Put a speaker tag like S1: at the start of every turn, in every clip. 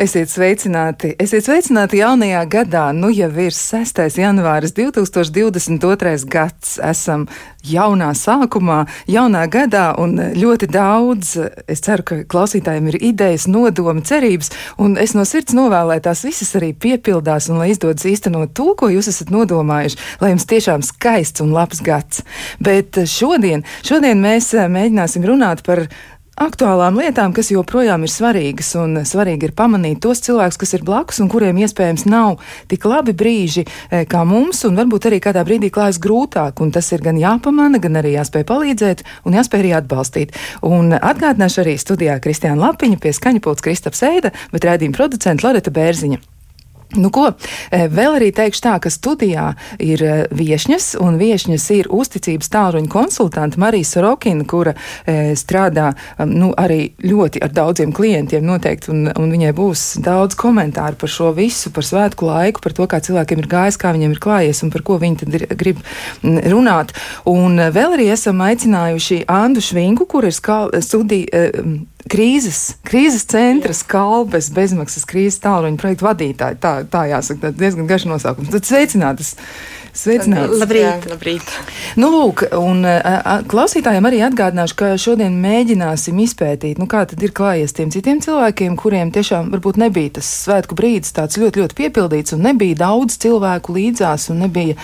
S1: Esiet sveicināti! Esiet sveicināti jaunajā gadā. Nu jau ir 6. janvāris 2022. gads. Esam jaunā sākumā, jaunā gadā, un ļoti daudz. Es ceru, ka klausītājiem ir idejas, nodomi, cerības, un es no sirds novēlu, lai tās visas arī piepildās un lai izdodas īstenot to, ko jūs esat nodomājuši, lai jums tiešām skaists un labs gads. Bet šodien, šodien mēs mēģināsim runāt par aktuālām lietām, kas joprojām ir svarīgas. Un svarīgi ir pamanīt tos cilvēkus, kas ir blakus un kuriem iespējams nav tik labi brīži e, kā mums, un varbūt arī kādā brīdī klājas grūtāk. Un tas ir gan jāpamana, gan arī jāspēj palīdzēt un jāspēj arī atbalstīt. Un atgādināšu arī studijā Kristiāna Lapiņa pie skaņa pults Kristaps Eida, bet rādījuma producenta Loreta Bērziņa. Nu, ko, e, vēl arī teikšu tā, ka studijā ir e, viesņas, un viesņas ir uzticības tālruņa konsultante Marija Sorokina, kura e, strādā nu, arī ļoti ar daudziem klientiem noteikti, un, un viņai būs daudz komentāru par šo visu, par svētku laiku, par to, kā cilvēkiem ir gājis, kā viņiem ir klājies un par ko viņi tad ir, grib runāt. Un e, vēl arī esam aicinājuši Andu Švinku, kur ir studija krīzes, krīzes centra skalbes bezmaksas krīzes tālruņa projektu vadītāji. Tā, tā jāsaka, diezgan garš nosaukums. Tad sveicinātas! Sveicināts!
S2: Labrīt! Jā, labrīt.
S1: Nu, lūk, un a, klausītājiem arī atgādināšu, ka šodien mēģināsim izpētīt, nu, kā tad ir klājies tiem citiem cilvēkiem, kuriem tiešām varbūt nebija tas svētku brīdis tāds ļoti, ļoti piepildīts, un nebija daudz cilvēku līdzās, un nebija,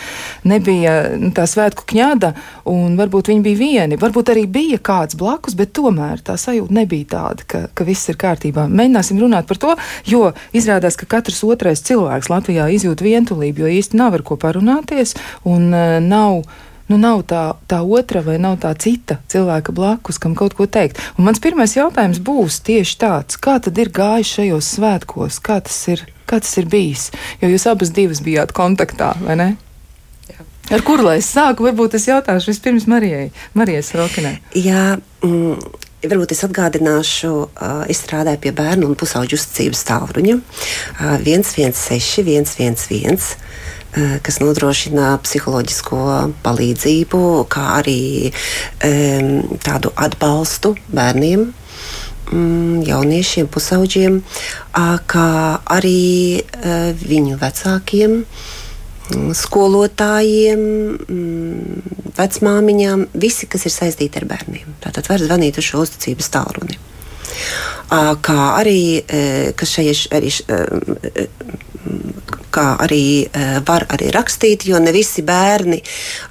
S1: nebija nu, tā svētku kņada, un varbūt viņi bija vieni, varbūt arī bija kāds blakus, bet tomēr tā sajūta nebija tāda, ka, ka viss ir kārtībā. Mēģināsim runāt par to, jo izrādās, ka katrs otrais cilvēks Latvijā izjūt vientulību, jo īsti nav ar ko parunāties darboties, un uh, nav nu, nav tā, tā otra vai nav tā cita cilvēka blakus, kam kaut ko teikt. Un mans pirmais jautājums būs tieši tāds, kā tad ir gājis šajos svētkos, kā tas ir, kā tas ir bijis? Jo jūs abas divas bijāt kontaktā, vai ne? Jā. Ar kuru lai es sāku? Varbūt es jautāšu vispirms Marijai, Marijai Srokinai.
S2: Jā, mm, Varbūt es atgādināšu, es strādāju pie bērnu un pusauģu uzticības tālruņa uh, 116, 111. Eh, kas nodrošina psiholoģisko palīdzību, kā arī tādu atbalstu bērniem. Mm, jauniešiem, pusauģiem, kā arī uh, viņu vecākiem, mm, skolotājiem, mm, vecmāmiņām, visi, kas ir saistīti ar bērniem. Tātad var zvanīt uz šo uzticības tālruni. Kā arī, ka šeit arī kā arī uh, var arī rakstīt, jo ne visi bērni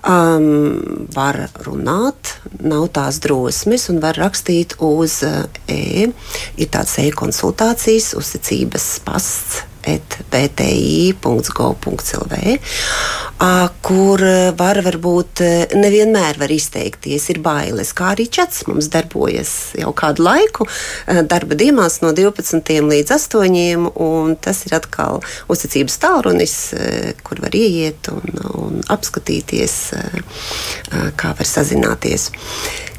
S2: um, var runāt, nav tās drosmes un var rakstīt uz e. Ir tāds e-konsultācijas, uzticības pasts bti.gov.lv, kur var varbūt nevienmēr var izteikties, ir bailes, kā arī čats mums darbojas jau kādu laiku, darba dienās no 12 līdz 8, un tas ir atkal uzticības tālrunis, kur var ieiet un, un apskatīties, kā var sazināties.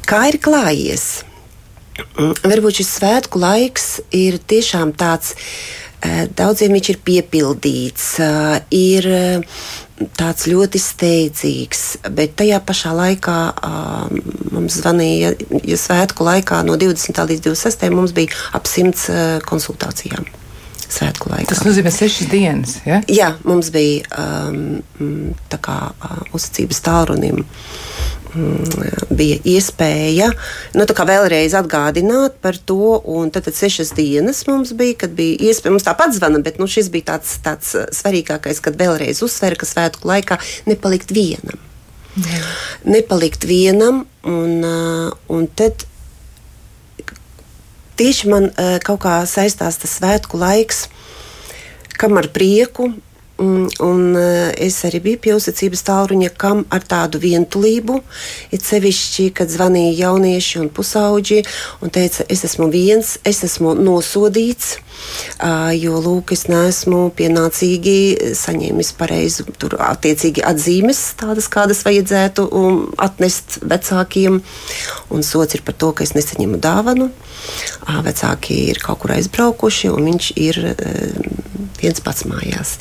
S2: Kā ir klājies? Varbūt šis svētku laiks ir tiešām tāds Eh, daudziem viņš ir piepildīts, eh, ir eh, tāds ļoti steidzīgs, bet tajā pašā laikā mums zvanīja, ja svētku laikā no 20. līdz 26. mums bija ap 100 konsultācijām. Svētku laikā.
S1: Tas nozīmē sešas dienas. Ja?
S2: Jā, mums bija um, tā kā uh, uzticības tālrunim. Mm, bija iespēja nu, vēlreiz atgādināt par to. Tad, tad sešas dienas mums bija, kad bija iespēja, mums tāpat zvana, bet nu, šis bija tāds, tāds uh, svarīgākais, kad vēlreiz uzsver, ka svētku laikā nepalikt vienam. Jā. Nepalikt vienam, un, uh, un tad tieši man uh, kaut kā saistās tas svētku laiks, kam ar prieku un eh, es arī biju uzticības tālruņa, kam ar tādu vientulību, it sevišķi, kad zvanīja jaunieši un pusauģi un teica, es esmu viens, es esmu nosodīts, jo, lūk, es neesmu pienācīgi saņēmis pareizi, tur attiecīgi atzīmes, tādas, kādas vajadzētu um, atnest vecākiem, un sots ir par to, ka es nesaņemu dāvanu. Vecāki ir kaut kur aizbraukuši, un viņš ir viens pats mājās.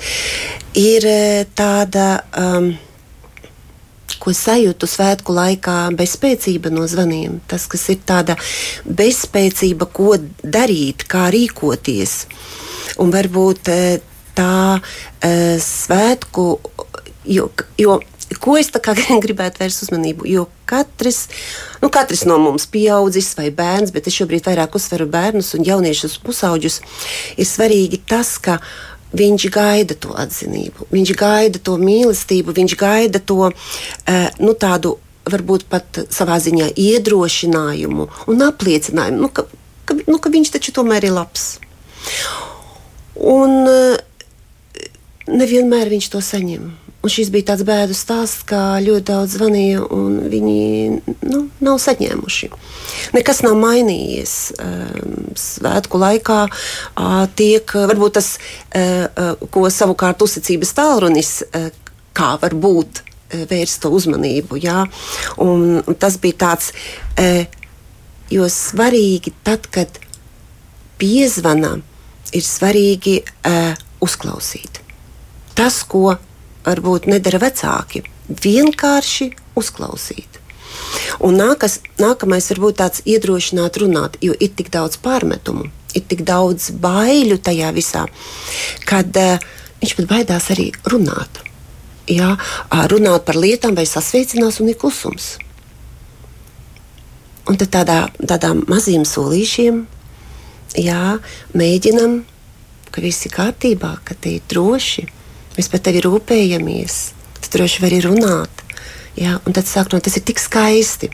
S2: Ir tāda. Um, ko sajūtu svētku laikā, bezspēcība no zvaniem. Tas, kas ir tāda bezspēcība, ko darīt, kā rīkoties. Un varbūt eh, tā uh, svētku, jo, jo ko es gribētu vērst uzmanību. Jo katrs, nu, katrs no mums, pieaudzis vai bērns, bet es šobrīd vairāk uzsveru bērnus un jauniešus pusauģus, ir svarīgi tas, ka viņš gaida to atzinību, viņš gaida to mīlestību, viņš gaida to uh, nu, tādu. Varbūt pat savā ziņā iedrošinājumu un apliecinājumu, nu, ka, ka, nu, ka viņš taču tomēr ir labs. Un uh, nevienmēr viņš to saņem. Un šis bija tāds bēdu stāsts, ka ļoti daudz zvanīja, un viņi nu, nav saņēmuši. Nekas nav mainījies. Ehm, svētku laikā tiek varbūt tas, ko savukārt uzticības tālrunis, kā var būt vērst to uzmanību. Jā? Un tas bija tāds, jo svarīgi tad, kad piezvana, ir svarīgi uzklausīt tas, ko varbūt nedara vecāki. Vienkārši uzklausīt. Un nākas, nākamais var būt tāds iedrošināt runāt, jo ir tik daudz pārmetumu, ir tik daudz baiļu tajā visā, kad uh, viņš pat baidās arī runāt. Jā, runāt par lietām, vai sasveicinās, un ir klusums. Un tad tādā, tādām maziem solīšiem jā, mēģinam, ka viss ir kārtībā, ka te ir droši Mēs par tevi rūpējamies, tu droši vari runāt. Ja? Un tad sāk no tas ir tik skaisti.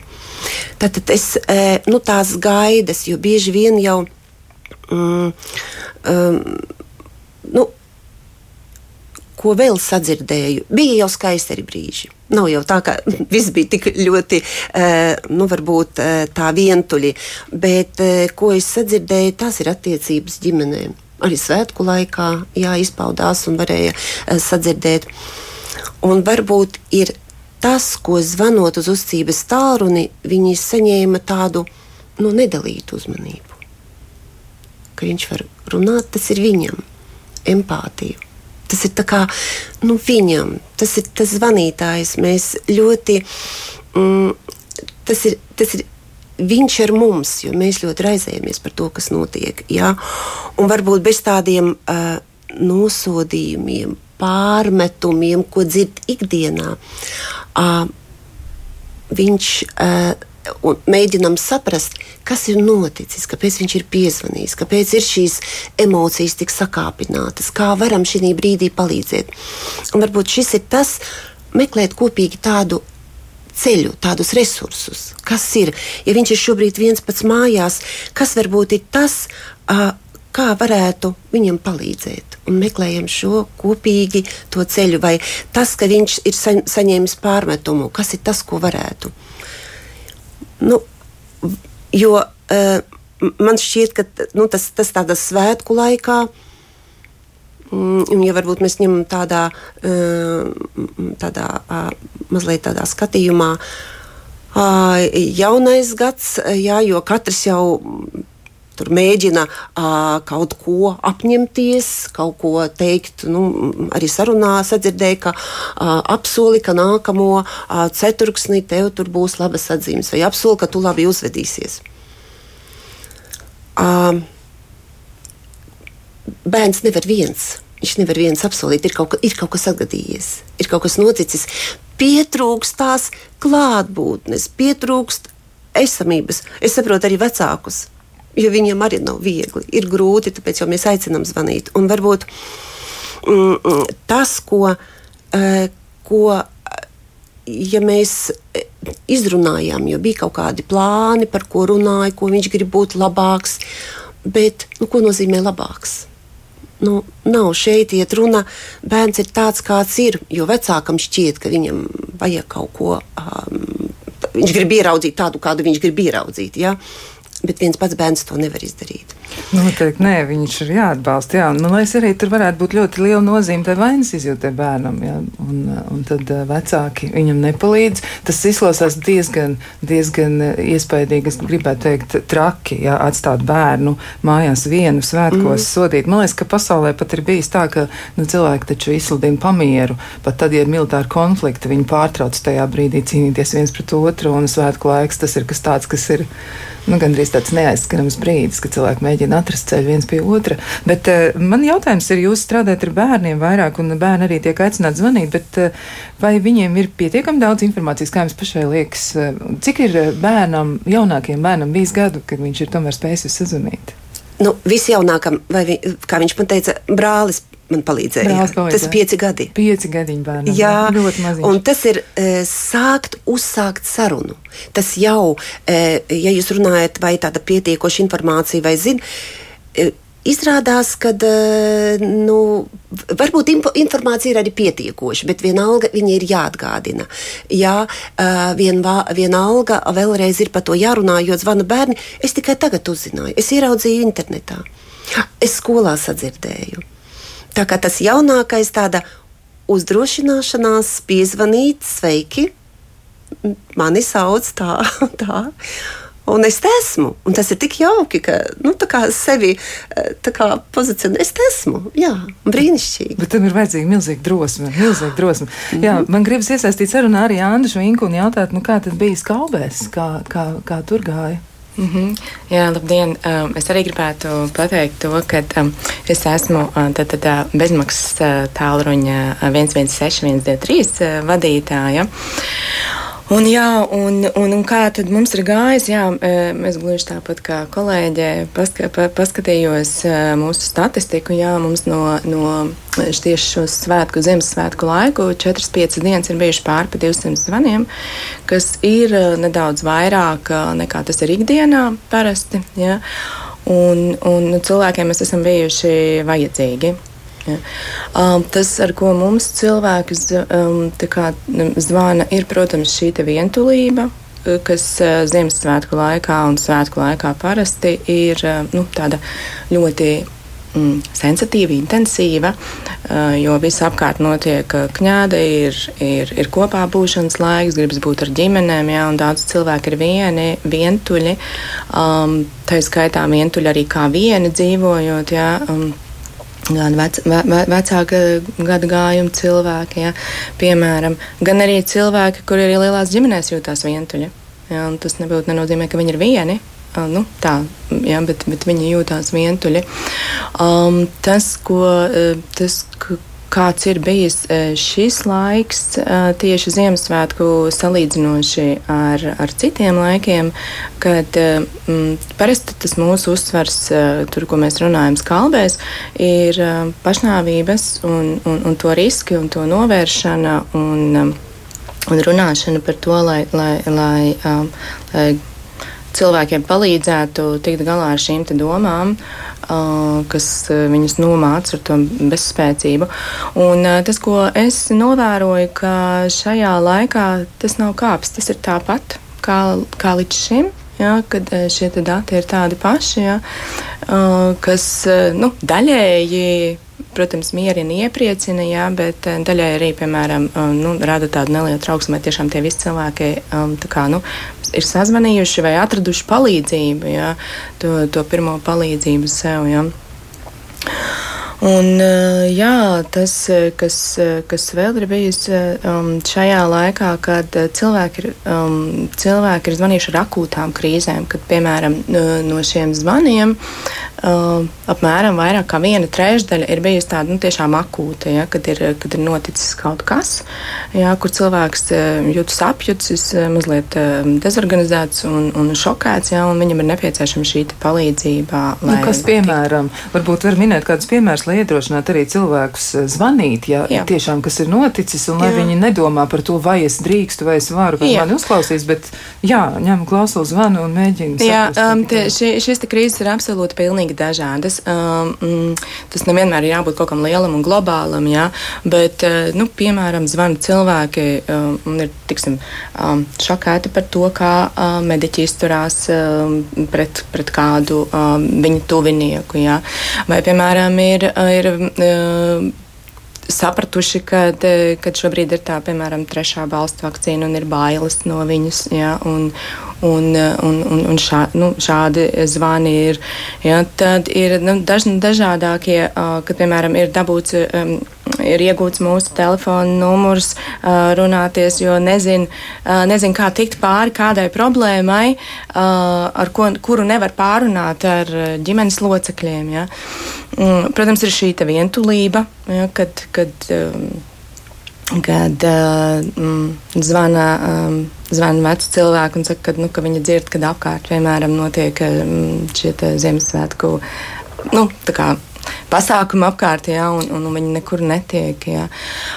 S2: Tad, tad es e, nu, tās gaidas, jo bieži vien jau. Mm, um, nu, ko vēl sadzirdēju, bija jau skaisti arī brīži. Nav jau tā, ka viss bija tik ļoti, uh, nu, varbūt uh, tā vientuļi, bet ko es sadzirdēju, tās ir attiecības ģimenēm arī svētku laikā jā, izpaudās un varēja uh, sadzirdēt. Un varbūt ir tas, ko zvanot uz uzcības tālruni, viņi saņēma tādu nu, nedalītu uzmanību. Ka viņš var runāt, tas ir viņam, empātija. Tas ir kā, nu, viņam, tas ir tas zvanītājs. Mēs ļoti, mm, tas ir, tas ir viņš ir mums, jo mēs ļoti raizējamies par to, kas notiek. Ja? Un varbūt bez tādiem uh, nosodījumiem, pārmetumiem, ko dzird ikdienā, uh, viņš uh, mēģinam saprast, kas ir noticis, kāpēc viņš ir piezvanījis, kāpēc ir šīs emocijas tik sakāpinātas, kā varam šī brīdī palīdzēt. Un varbūt šis ir tas, meklēt kopīgi tādu ceļu, tādus resursus. Kas ir? Ja viņš ir šobrīd viens pats mājās, kas varbūt ir tas, kā varētu viņam palīdzēt. Un meklējam šo kopīgi to ceļu, vai tas, ka viņš ir sa saņēmis pārmetumu, kas ir tas, ko varētu. Nu, jo man šķiet, ka nu, tas, tas tādā svētku laikā Mm, un, ja varbūt mēs ņemam tādā, mm, tādā mazliet tādā skatījumā, jaunais gads, jā, jo katrs jau tur mēģina uh, kaut ko apņemties, kaut ko teikt. Nu, arī sarunā sadzirdēju, ka uh, apsoli, ka nākamo uh, ceturksnī tev tur būs labas atzīmes, vai apsoli, ka tu labi uzvedīsies. Uh, bērns nevar viens. Viņš nevar viens apsolīt, ir kaut, ka, ir kaut kas atgadījies, ir kaut kas noticis. Pietrūkst tās klātbūtnes, pietrūkst esamības. Es saprotu arī vecākus, jo viņiem arī nav viegli. Ir grūti, tāpēc jau mēs aicinām zvanīt. Un varbūt mm, mm tas, ko, uh, ko ja mēs izrunājām, jo bija kaut kādi plāni, par ko runāja, ko viņš grib būt labāks, bet nu, ko nozīmē labāks? Nu, nav šeit iet runa. Bērns ir tāds, kāds ir. Jo vecākam šķiet, ka viņam vajag kaut ko. Um, viņš grib ieraudzīt tādu, kādu viņš grib ieraudzīt. Ja? Bet viens pats bērns to nevar izdarīt.
S1: Noteikti, nē, viņš ir jāatbalsta. Jā. Man liekas, arī tur varētu būt ļoti liela nozīme tai vainas izjūtē bērnam. Jā. Un, un tad vecāki viņam nepalīdz. Tas izklausās diezgan, diezgan iespaidīgi, es gribētu teikt, traki, jā, atstāt bērnu mājās vienu svētkos mm. sodīt. Man liekas, ka pasaulē pat ir bijis tā, ka nu, cilvēki taču izsludina pamieru. Pat tad, ja ir militāri konflikti, viņi pārtrauc tajā brīdī cīnīties viens pret otru, un svētku laiks tas ir kas tāds, kas ir nu, gandrīz tāds neaizskarams brīdis, kad cilvēki mēģina atrast ceļu viens pie otra. Bet uh, man jautājums ir, jūs strādājat ar bērniem vairāk, un bērni arī tiek aicināti zvanīt, bet uh, vai viņiem ir pietiekami daudz informācijas, kā jums pašai liekas, uh, cik ir bērnam, jaunākiem bērnam bijis gadu, kad viņš ir tomēr spējis sazvanīt?
S2: Nu, Visjaunākam, vai vi, kā viņš man teica, brālis man palīdzēja. Tas ir pieci gadi.
S1: Pieci gadiņi bērnam.
S2: Jā, ļoti maziņš. Un tas ir e, sākt uzsākt sarunu. Tas jau, e, ja jūs runājat, vai tāda pietiekoša informācija vai zina. E, Izrādās, ka nu, varbūt informācija ir arī pietiekoša, bet vienalga viņa ir jāatgādina. Jā, vienvā, vienalga vēlreiz ir par to jārunā, jo zvana bērni. Es tikai tagad uzzināju, es ieraudzīju internetā, es skolā sadzirdēju. Tā kā tas jaunākais, tāda uzdrošināšanās, piezvanīt, sveiki, mani sauc tā, tā. Un es esmu. Un tas ir tik jauki, ka nu, sevi pozicionēt. Es esmu. Jā, brīnišķīgi.
S1: Bet tam ir vajadzīga milzīga drosme. Milzīga drosme. Jā, man gribas iesaistīt sarunā arī Andru Švinku un jautāt, nu, kā tad bija skalbēs, kā, kā, kā tur gāja.
S3: Mm -hmm. Jā, labdien! Um, es arī gribētu pateikt to, ka um, es esmu tad, tad, bezmaksas tālruņa 116, 123 vadītāja. Un, jā, un, un, un kā tad mums ir gājis? Jā, es gluži tāpat kā kolēģe paska, pa, paskatījos mūsu statistiku. Jā, mums no, no tieši šo svētku, Ziemassvētku laiku 4-5 dienas ir bijuši pāri pa 200 zvaniem, kas ir nedaudz vairāk nekā tas ir ikdienā parasti. Jā. Un, un cilvēkiem mēs esam bijuši vajadzīgi. Ja. Um, tas, ar ko mums cilvēki um, kā, zvana, ir, protams, šī vientulība, uh, kas uh, Ziemassvētku laikā un Svētku laikā parasti ir uh, nu, ļoti mm, sensitīva, intensīva, uh, jo viss apkārt notiek kņāda, ir, ir, ir kopā būšanas laiks, gribas būt ar ģimenēm, ja, un daudz cilvēku ir vieni, vientuļi. Um, tā ir skaitā vientuļi arī kā vieni dzīvojot. Ja, um, gan vec, ve, vecāka gada gājuma cilvēki, ja, piemēram, gan arī cilvēki, kuri arī lielās ģimenēs jūtas vientuļi. Ja, tas nebūtu nenozīmē, ka viņi ir vieni. Nu, tā, ja, bet, bet viņi jūtas vientuļi. Um, tas, ko, uh, tas, kāds ir bijis e, šis laiks e, tieši Ziemassvētku salīdzinoši ar, ar citiem laikiem, kad e, m, parasti tas mūsu uzsvars, tur, ko mēs runājam, skalbēs, ir pašnāvības un, un, un to riski un to novēršana un, un runāšana par to, lai, lai, lai, lai cilvēkiem palīdzētu tikt galā ar šīm domām. Uh, kas viņus nomāca ar to bezspēcību. Un tas, ko es novēroju, ka šajā laikā tas nav kāps, tas ir tāpat kā, kā līdz šim. Ja, kad šie dati ir tādi paši, ja, kas nu, daļēji protams, mierina, iepriecina, jā, bet daļai arī, piemēram, nu, rada tādu nelielu trauksmu, vai tiešām tie visi cilvēki um, kā, nu, ir sazvanījuši vai atraduši palīdzību, jā, to, to pirmo palīdzību sev. Jā. Un, eh, jā, tas, kas, kas vēl ir bijis um, šajā laikā, kad cilvēki ir, um, cilvēki ir zvanījuši ar akūtām krīzēm, kad, piemēram, no šiem zvaniem uh, apmēram vairāk kā viena trešdaļa ir bijusi tāda nu, tiešām akūta, ja, kad, ir, kad ir noticis kaut kas, ja, kur cilvēks uh, jūtas apjucis, uh, mazliet dezorganizēts un, un šokēts, ja, un viņam ir nepieciešama šī palīdzība.
S1: Nu, kas, piemēram, varbūt var minēt kādus piemērus, lai iedrošinātu arī cilvēkus zvanīt, ja jā. tiešām kas ir noticis, un lai jā. viņi nedomā par to, vai es drīkstu, vai es varu, vai mani uzklausīs, bet jā, ņem klausulu zvanu un mēģina.
S3: Jā, um, te, šī, šis krīzes ir absolūti pilnīgi pilnīgi dažādas. Um, tas nevienmēr ir jābūt kaut kam lielam un globālam, jā, bet, nu, piemēram, zvana cilvēki um, un ir, tiksim, um, šokēti par to, kā uh, mediķi izturās um, pret, pret kādu um, viņu tuvinieku, jā. Vai, piemēram, ir, ir uh, sapratuši, ka šobrīd ir tā, piemēram, trešā balstu vakcīna un ir bailes no viņas. Ja, un, un, un, un, un šā, nu, šādi zvani ir. Ja, tad ir nu, daž, dažādākie, kad, piemēram, ir dabūts. Um, ir iegūts mūsu telefona numurs, runāties, jo nezinu, nezin, kā tikt pāri kādai problēmai, ar ko, kuru nevar pārunāt ar ģimenes locekļiem. Ja. Mm, protams, ir šī vientulība, ja, kad, kad, kad mm, zvana, zvana veci cilvēki un saka, ka, nu, ka viņi dzird, kad apkārt, piemēram, notiek šie Ziemassvētku. Nu, pasākumu apkārt, jā, un, un viņi nekur netiek. Jā,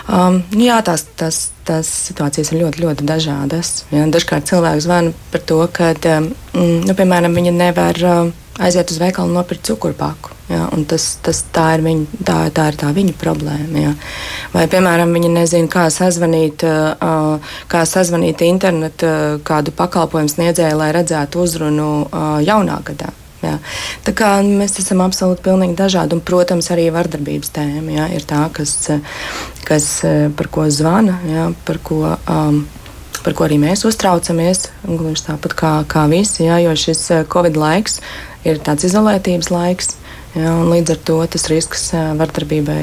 S3: um, nu jā tās, tās, tās situācijas ir ļoti, ļoti dažādas. Jā. Dažkārt cilvēki zvana par to, ka, um, nu, piemēram, viņi nevar um, aiziet uz veikalu un nopirkt cukurpaku. Jā, tas, tas, tā, ir viņa, tā, tā ir tā viņa problēma. Jā. Vai, piemēram, viņi nezina, kā sazvanīt, uh, kā sazvanīt internetu uh, kādu pakalpojumu sniedzēju, lai redzētu uzrunu uh, jaunā gadā. Jā. Tā kā mēs esam absolūti pilnīgi dažādi, un, protams, arī vardarbības tēma jā, ir tā, kas, kas par ko zvana, jā, par ko. Um, par ko arī mēs uztraucamies, gluži tāpat kā, kā visi, jā, jo šis Covid laiks ir tāds izolētības laiks, jā, un līdz ar to tas risks vardarbībai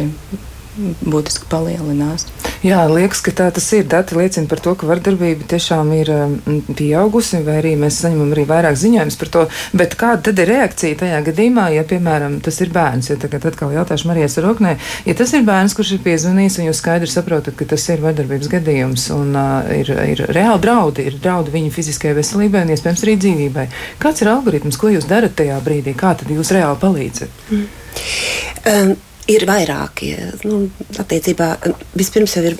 S3: būtiski palielinās.
S1: Jā, liekas, ka tā tas ir. Dati liecina par to, ka vardarbība tiešām ir um, pieaugusi, vai arī mēs saņemam arī vairāk ziņojumus par to. Bet kāda tad ir reakcija tajā gadījumā, ja, piemēram, tas ir bērns? Ja tagad atkal jautāšu Marijas Roknē, ja tas ir bērns, kurš ir piezvanījis un jūs skaidri saprotat, ka tas ir vardarbības gadījums un uh, ir, ir reāli draudi, ir draudi viņa fiziskajai veselībai un iespējams arī dzīvībai. Kāds ir algoritms, ko jūs darat tajā brīdī? Kā tad jūs reāli palīdzat? Mm.
S2: Um. Ir vairāki. Nu, attiecībā, vispirms jau ir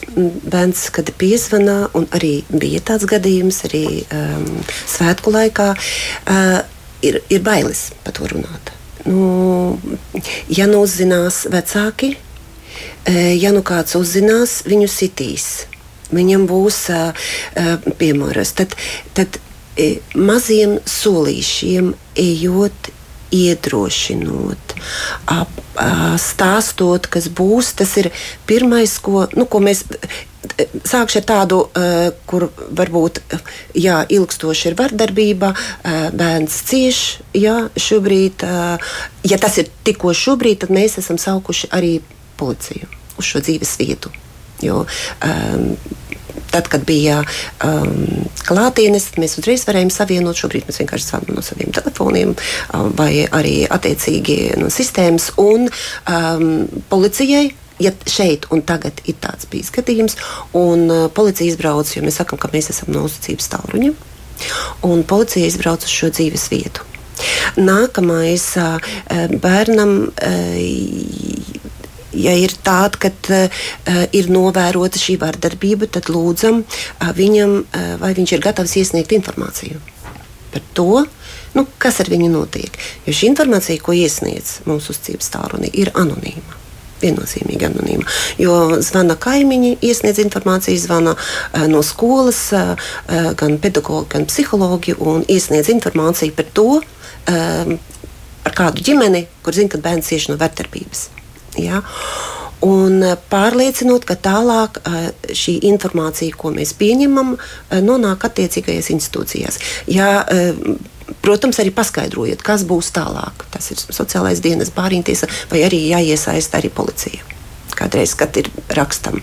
S2: bērns, kad piezvanā, un arī bija tāds gadījums arī um, svētku laikā. Uh, ir, ir bailes par to runāt. Nu, ja nu uzzinās vecāki, uh, ja nu kāds uzzinās, viņu sitīs. Viņam būs uh, uh, piemērs. Tad, tad uh, maziem solīšiem ejot iedrošinot, ap, stāstot, kas būs. Tas ir pirmais, ko, nu, ko mēs. Sākšu ar tādu, kur varbūt jā, ilgstoši ir vardarbība, bērns cieš. Jā, šobrīd, ja tas ir tikko šobrīd, tad mēs esam saukuši arī policiju uz šo dzīves vietu. Jo, um, tad, kad bija um, klātienes, mēs uzreiz varējām savienot. Šobrīd mēs vienkārši zvanām no saviem telefoniem um, vai arī attiecīgi no sistēmas un um, policijai ja šeit un tagad ir tāds bijis gadījums, un uh, policija izbrauc, jo mēs sakām, ka mēs esam no uzticības tālruņa, un policija izbrauc uz šo dzīves vietu. Nākamais uh, bērnam uh, ja ir tāda, ka uh, ir novērota šī vardarbība, tad lūdzam uh, viņam, uh, vai viņš ir gatavs iesniegt informāciju par to, nu, kas ar viņu notiek. Jo šī informācija, ko iesniedz mūsu uzticības tālruni, ir anonīma viennozīmīgi anonīma. Jo zvana kaimiņi, iesniedz informāciju, zvana no skolas, gan pedagogi, gan psihologi un iesniedz informāciju par to, par kādu ģimeni, kur zina, ka bērns cieši no vērtības. Ja? Un eh, pārliecinot, ka tālāk eh, šī informācija, ko mēs pieņemam, eh, nonāk attiecīgajās institūcijās. Ja, Protams, arī paskaidrojot, kas būs tālāk. Tas ir sociālais dienas, bāriņtiesa, vai arī jāiesaista arī policija. Kādreiz, kad ir rakstam.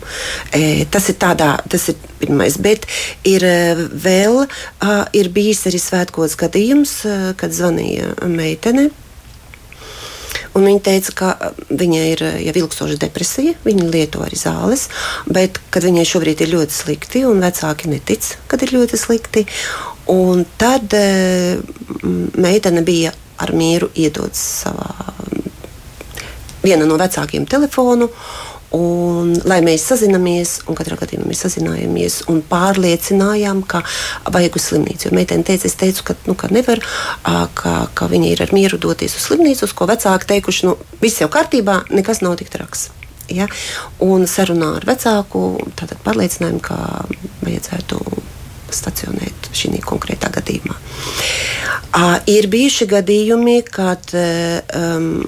S2: E, tas ir tādā, tas ir pirmais, bet ir vēl, ir bijis arī svētkos gadījums, kad zvanīja meitene Un viņa teica, ka uh, viņai ir uh, jau ilgstoša depresija, viņa lieto arī zāles, bet viņai šobrīd ir ļoti slikti, un vecāki netic, kad ir ļoti slikti, un tad uh, meitene bija ar mieru iedodas savā viena no vecākiem telefonu. Un, lai mēs sazināmies, un katrā gadījumā mēs sazinājāmies un pārliecinājām, ka vajag uz slimnīcu. Jo meitene teica, es teicu, ka, nu, ka nevar, ka, ka viņa ir ar mieru doties uz slimnīcu, uz ko vecāki teikuši, nu, viss jau kārtībā, nekas nav tik traks. Ja? Un sarunā ar vecāku pārliecinājumu, ka vajadzētu stacionēt šī konkrētā gadījumā. Uh, ir bijuši gadījumi, kad um,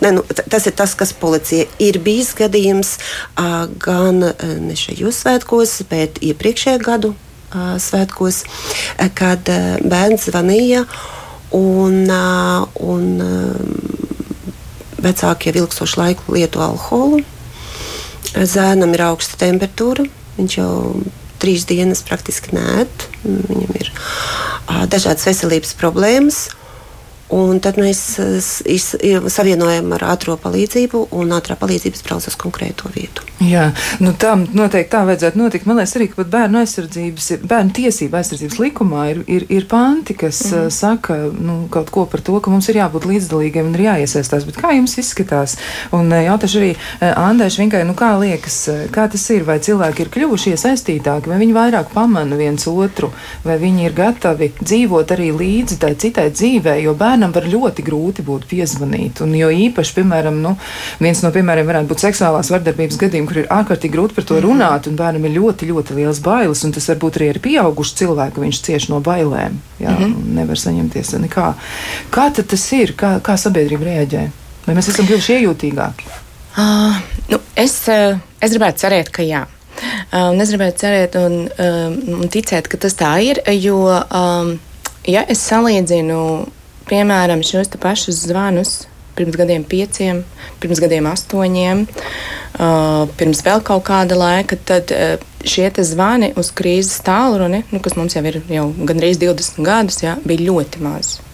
S2: Ne, nu, tas ir tas, kas policija ir bijis gadījums gan ne šajos svētkos, bet iepriekšējā gadu svētkos, kad bērns zvanīja un, un vecāki jau ilgstošu laiku lieto alkoholu. Zēnam ir augsta temperatūra. Viņš jau trīs dienas praktiski nē, viņam ir dažādas veselības problēmas. Un tad mēs eh, savienojam ar ātrā palīdzību, un ātrā palīdzība brauc uz konkrēto vietu.
S1: Jā, nu tā noteikti tā vajadzētu notikt. Man liekas, arī bērnu aizsardzības, bērnu tiesība aizsardzības likumā ir, ir, ir panti, kas mm. uh, saka nu, kaut ko par to, ka mums ir jābūt līdzdalīgiem un ir jāiesaistās. Bet kā jums izskatās? Un jautāšu arī Andai Švinkai, nu kā liekas, kā tas ir? Vai cilvēki ir kļuvuši iesaistītāki, vai viņi vairāk pamana viens otru, vai viņi ir gatavi dzīvot arī līdzi tai citai dzīvē, jo bērni bērnam var ļoti grūti būt piezvanīt. Un, jo īpaši, piemēram, nu, viens no piemēriem varētu būt seksuālās vardarbības gadījumi, kur ir ārkārtīgi grūti par to mhm. runāt, un bērnam ir ļoti, ļoti liels bailes. Tas var būt arī ar pieaugušu cilvēku, viņš cieš no bailēm. Jā, mm -hmm. Nevar saņemties nekā. Kā tas ir? Kā, kā sabiedrība reaģē? Vai mēs esam kļuvuši iejūtīgāki?
S3: Uh, nu, es, uh, es gribētu cerēt, ka jā. Um, es gribētu cerēt un, um, un ticēt, ka tas tā ir, jo, um, ja es salīdzinu piemēram, šos pašus zvanus pirms gadiem pieciem, pirms gadiem astoņiem, uh, pirms vēl kaut kāda laika, tad uh, šie zvani uz krīzes tālruni, nu, kas mums jau ir jau gandrīz 20 gadus, jā, bija ļoti mazi.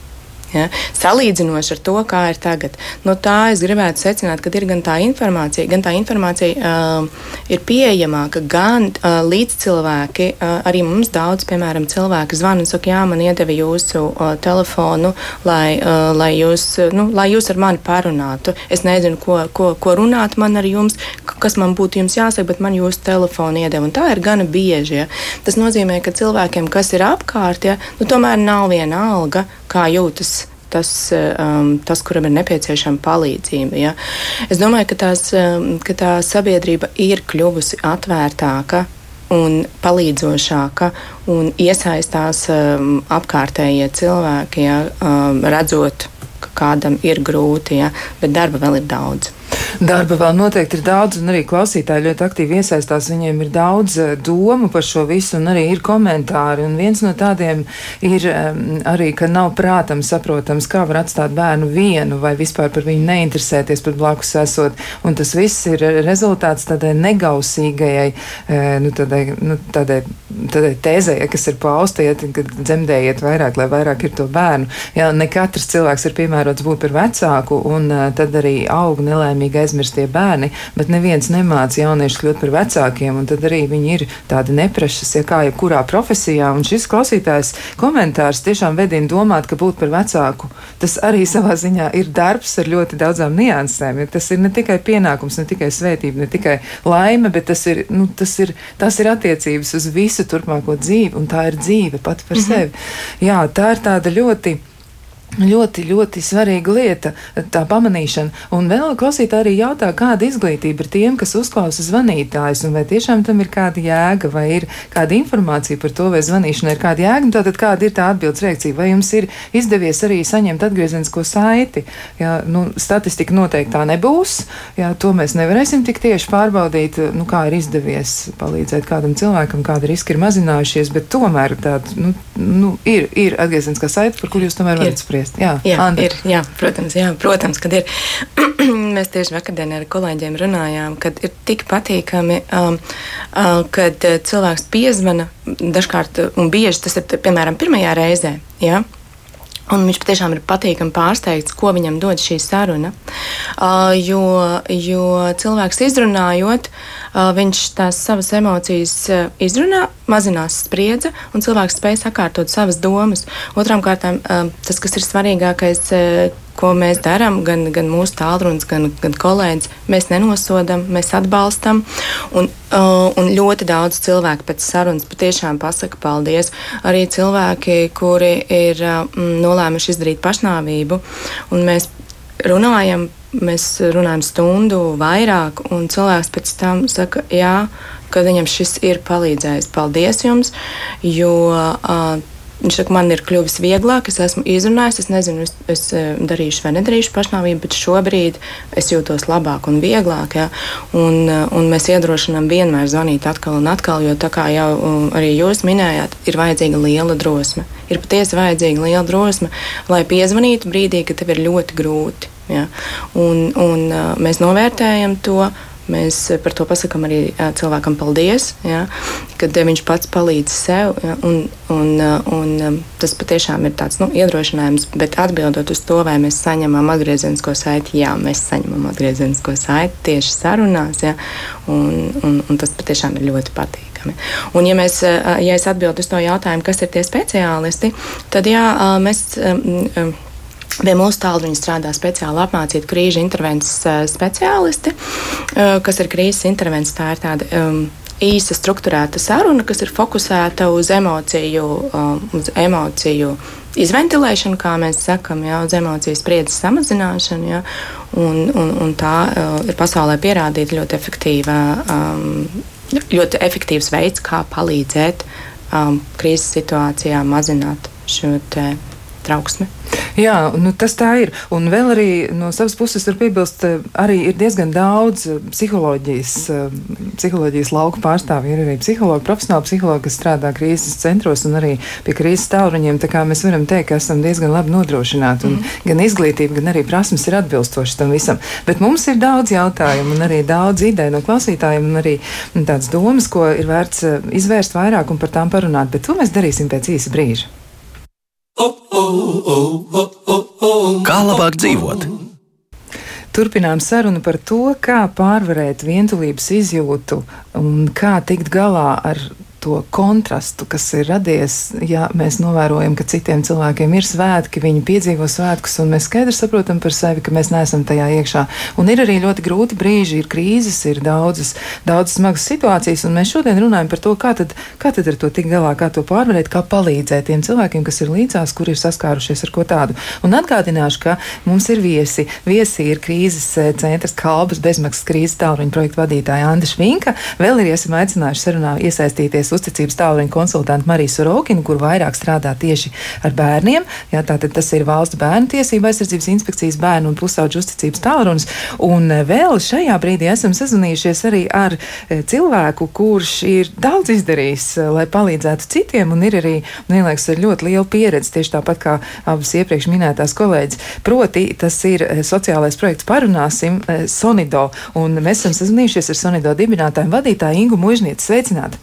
S3: Ja? Salīdzinoši ar to, kā ir tagad. No tā es gribētu secināt, ka ir gan tā informācija, gan tā informācija uh, ir pieejamāka, gan uh, līdzcilvēki. Uh, arī mums daudz, piemēram, cilvēki zvana un saka, jā, man iedeva jūsu uh, telefonu, lai, uh, lai, jūs, nu, lai jūs ar mani parunātu. Es nezinu, ko, ko, ko runāt man ar jums, kas man būtu jums jāsaka, bet man jūsu telefonu iedeva. Un tā ir gana bieži. Ja? Tas nozīmē, ka cilvēkiem, kas ir apkārt, ja, nu, tomēr nav viena alga, kā jūtas tas, um, tas, kuram ir nepieciešama palīdzība. Ja? Es domāju, ka, tās, um, ka tā sabiedrība ir kļuvusi atvērtāka un palīdzošāka un iesaistās um, apkārtējie cilvēki, ja, um, redzot, ka kādam ir grūti, ja, bet darba vēl ir daudz.
S1: Darba vēl noteikti ir daudz, un arī klausītāji ļoti aktīvi iesaistās. Viņiem ir daudz eh, domu par šo visu, un arī ir komentāri. Un viens no tādiem ir um, arī, ka nav prātam saprotams, kā var atstāt bērnu vienu vai vispār par viņu neinteresēties pat blakus esot. Un tas viss ir rezultāts tādai negausīgajai, e, nu, tādai, nu, tādai, tādai tēzē, kas ir paustiet, kad dzemdējiet vairāk, lai vairāk ir to bērnu. Jā, ne katrs cilvēks ir piemērots būt par vecāku, un uh, tad arī aug nelaimīgi aizmirstie bērni, bet neviens nemāca jauniešus kļūt par vecākiem, un tad arī viņi ir tādi neprešas, ja kā jebkurā profesijā. Un šis klausītājs komentārs tiešām vedina domāt, ka būt par vecāku, tas arī savā ziņā ir darbs ar ļoti daudzām niansēm. Tas ir ne tikai pienākums, ne tikai svētība, ne tikai laime, bet tas ir, nu, tas ir, tas ir attiecības uz visu turpmāko dzīvi, un tā ir dzīve pati par mm -hmm. sevi. Jā, tā ir tāda ļoti Ļoti, ļoti svarīga lieta, tā pamanīšana. Un vēl klausītāji arī jautā, kāda izglītība ir tiem, kas uzklausa zvanītājus, un vai tiešām tam ir kāda jēga, vai ir kāda informācija par to, vai zvanīšana ir kāda jēga, un tātad kāda ir tā atbildes reakcija, vai jums ir izdevies arī saņemt atgriezenisko saiti. Jā, nu, statistika noteikti tā nebūs, jā, to mēs nevarēsim tik tieši pārbaudīt, nu, kā ir izdevies palīdzēt kādam cilvēkam, kāda riska ir mazinājušies, bet tomēr tāda, nu, nu, ir, ir atgriezeniskā saita, par kur jūs tomēr varat spriest apspriest. Jā,
S3: jā, Andra. ir, jā protams, jā, protams, kad ir. Mēs tieši vakardienā ar kolēģiem runājām, kad ir tik patīkami, um, uh, kad uh, cilvēks piezvana dažkārt, un bieži tas ir piemēram pirmajā reizē. Ja? Un viņš patiešām ir patīkami pārsteigts, ko viņam dod šī saruna. Uh, jo, jo cilvēks izrunājot, uh, viņš tās savas emocijas uh, izrunā, mazinās spriedze, un cilvēks spēj sakārtot savas domas. Otrām kārtām, uh, tas, kas ir svarīgākais, uh, ko mēs darām, gan, gan mūsu tālrunis, gan, gan kolēģis, mēs nenosodam, mēs atbalstam. Un, uh, un ļoti daudz cilvēku pēc sarunas patiešām pasaka paldies. Arī cilvēki, kuri ir uh, nolēmuši izdarīt pašnāvību, un mēs runājam. Mēs runājam stundu vairāk, un cilvēks pēc tam saka, jā, ka viņam šis ir palīdzējis. Paldies jums, jo uh, Viņš saka, man ir kļuvis vieglāk, es esmu izrunājis, es nezinu, es, es eh, darīšu vai nedarīšu pašnāvību, bet šobrīd es jūtos labāk un vieglāk. Ja? Un, eh, un mēs iedrošinām vienmēr zvanīt atkal un atkal, jo tā kā jau um, arī jūs minējāt, ir vajadzīga liela drosme. Ir patiesi vajadzīga liela drosme, lai piezvanītu brīdī, kad tev ir ļoti grūti. Ja? Un, un uh, mēs novērtējam to. Mēs par to pasakām arī cilvēkam paldies, ja, kad viņš pats palīdz sev. Ja, un, un, un tas patiešām ir tāds nu, iedrošinājums, bet atbildot uz to, vai mēs saņemam atgriezenisko saiti, jā, mēs saņemam atgriezenisko saiti tieši sarunās, ja, un, un, un tas patiešām ir ļoti patīkami. Un, ja, mēs, ja es atbildu uz to jautājumu, kas ir tie speciālisti, tad jā, mēs Pie mūsu tālruņa strādā speciāli apmācīti krīžu intervences uh, speciālisti, uh, kas ir krīzes intervences. Tā ir tāda um, īsa struktūrēta saruna, kas ir fokusēta uz emociju, um, uz emociju izventilēšanu, kā mēs sakām, ja, uz emociju spriedzes samazināšanu. Ja, un, un, un tā uh, ir pasaulē pierādīta ļoti efektīva. Um, Ļoti efektīvs veids, kā palīdzēt um, krīzes situācijā mazināt šo trauksmi.
S1: Jā, nu, tas tā ir. Un vēl arī no savas puses var piebilst, eh, arī ir diezgan daudz eh, psiholoģijas, eh, psiholoģijas lauku pārstāvju. Ir arī psihologi, profesionāli psihologi, kas strādā krīzes centros un arī pie krīzes tālruņiem. Tā kā mēs varam teikt, ka esam diezgan labi nodrošināti. Mm. gan izglītība, gan arī prasmes ir atbilstošas tam visam. Bet mums ir daudz jautājumu un arī daudz ideju no klausītājiem un arī tādas domas, ko ir vērts izvērst vairāk un par tām parunāt. Bet to mēs darīsim pēc īsa brīža.
S4: Kā labāk dzīvot?
S1: Turpinām sarunu par to, kā pārvarēt vientulības izjūtu un kā tikt galā ar to kontrastu, kas ir radies, ja mēs novērojam, ka citiem cilvēkiem ir svētki, viņi piedzīvo svētkus, un mēs skaidri saprotam par sevi, ka mēs neesam tajā iekšā. Un ir arī ļoti grūti brīži, ir krīzes, ir daudzas, daudzas smagas situācijas, un mēs šodien runājam par to, kā tad, kā tad ar to tikt galā, kā to pārvarēt, kā palīdzēt tiem cilvēkiem, kas ir līdzās, kuri ir saskārušies ar ko tādu. Un atgādināšu, ka mums ir viesi. Viesi ir krīzes eh, centrs Kalbas bezmaksas krīzes tālruņa projektu vadītāja Anda Švinka. Vēl ir esam aicinājuši sarunā iesaistīties uzticības tālruņa konsultantu Mariju Sorokinu, kur vairāk strādā tieši ar bērniem. Jā, tātad tas ir valsts bērnu tiesība aizsardzības inspekcijas bērnu un pusauģu uzticības tālrunis. Un eh, vēl šajā brīdī esam sazvanījušies arī ar eh, cilvēku, kurš ir daudz izdarījis, eh, lai palīdzētu citiem, un ir arī, man liekas, ļoti liela pieredze, tieši tāpat kā abas iepriekš minētās kolēģis. Proti, tas ir sociālais projekts Parunāsim Sonido, un mēs esam sazvanījušies ar Sonido dibinātāju vadītāju Ingu Mužnieku. Sveicināti!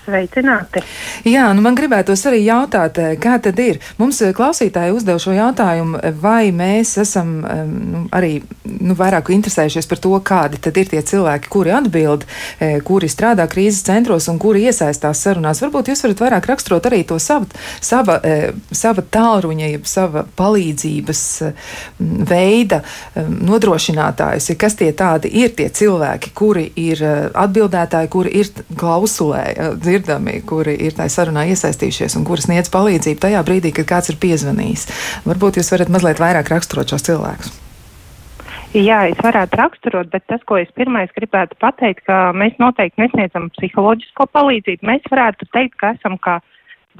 S5: Sveicināti!
S1: Jā, nu man gribētos arī jautāt, eh, kā tad ir? Mums eh, klausītāji uzdev šo jautājumu, vai mēs esam nu, arī nu, vairāk interesējušies par to, kādi tad ir tie cilvēki, kuri atbild, eh, kuri strādā krīzes centros un kuri iesaistās sarunās. Varbūt jūs varat vairāk raksturot arī to savu, sava, sava tālruņa, sava palīdzības veida nodrošinātājus. Kas tie tādi ir tie cilvēki, kuri ir atbildētāji, kuri ir klausulē? Dzirdami, kuri ir tajā sarunā iesaistījušies un kuri sniedz palīdzību tajā brīdī, kad kāds ir piezvanījis. Varbūt jūs varat mazliet vairāk raksturot šos cilvēkus.
S5: Jā, es varētu raksturot, bet tas, ko es pirmais gribētu pateikt, ka mēs noteikti nesniedzam psiholoģisko palīdzību. Mēs varētu teikt, ka esam kā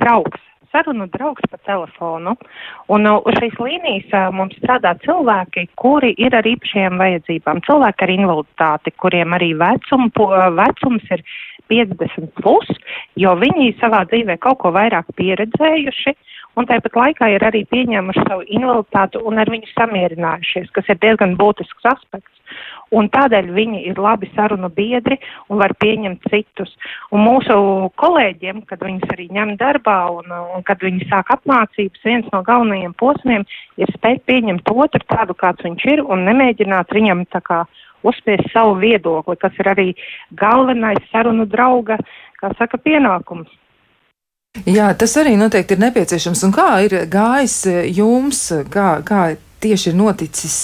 S5: draugs, sarunu draugs pa telefonu. Un uh, uz šīs līnijas uh, mums strādā cilvēki, kuri ir ar īpašajām vajadzībām, cilvēki ar invaliditāti, kuriem arī vecum, vecums ir 50, plus, jo viņi savā dzīvē kaut ko vairāk pieredzējuši un tāpat laikā ir arī pieņēmuši savu invaliditāti un ar viņu samierinājušies, kas ir diezgan būtisks aspekts. Un tādēļ viņi ir labi sarunu biedri un var pieņemt citus. Un mūsu kolēģiem, kad viņus arī ņem darbā un, un kad viņi sāk apmācības, viens no galvenajiem posmiem ir spēt pieņemt otru tādu, kāds viņš ir un nemēģināt viņam tā kā uzspiest savu viedokli, kas ir arī galvenais sarunu drauga, kā saka, pienākums.
S1: Jā, tas arī noteikti ir nepieciešams. Un kā ir gājis jums, kā, kā tieši ir noticis,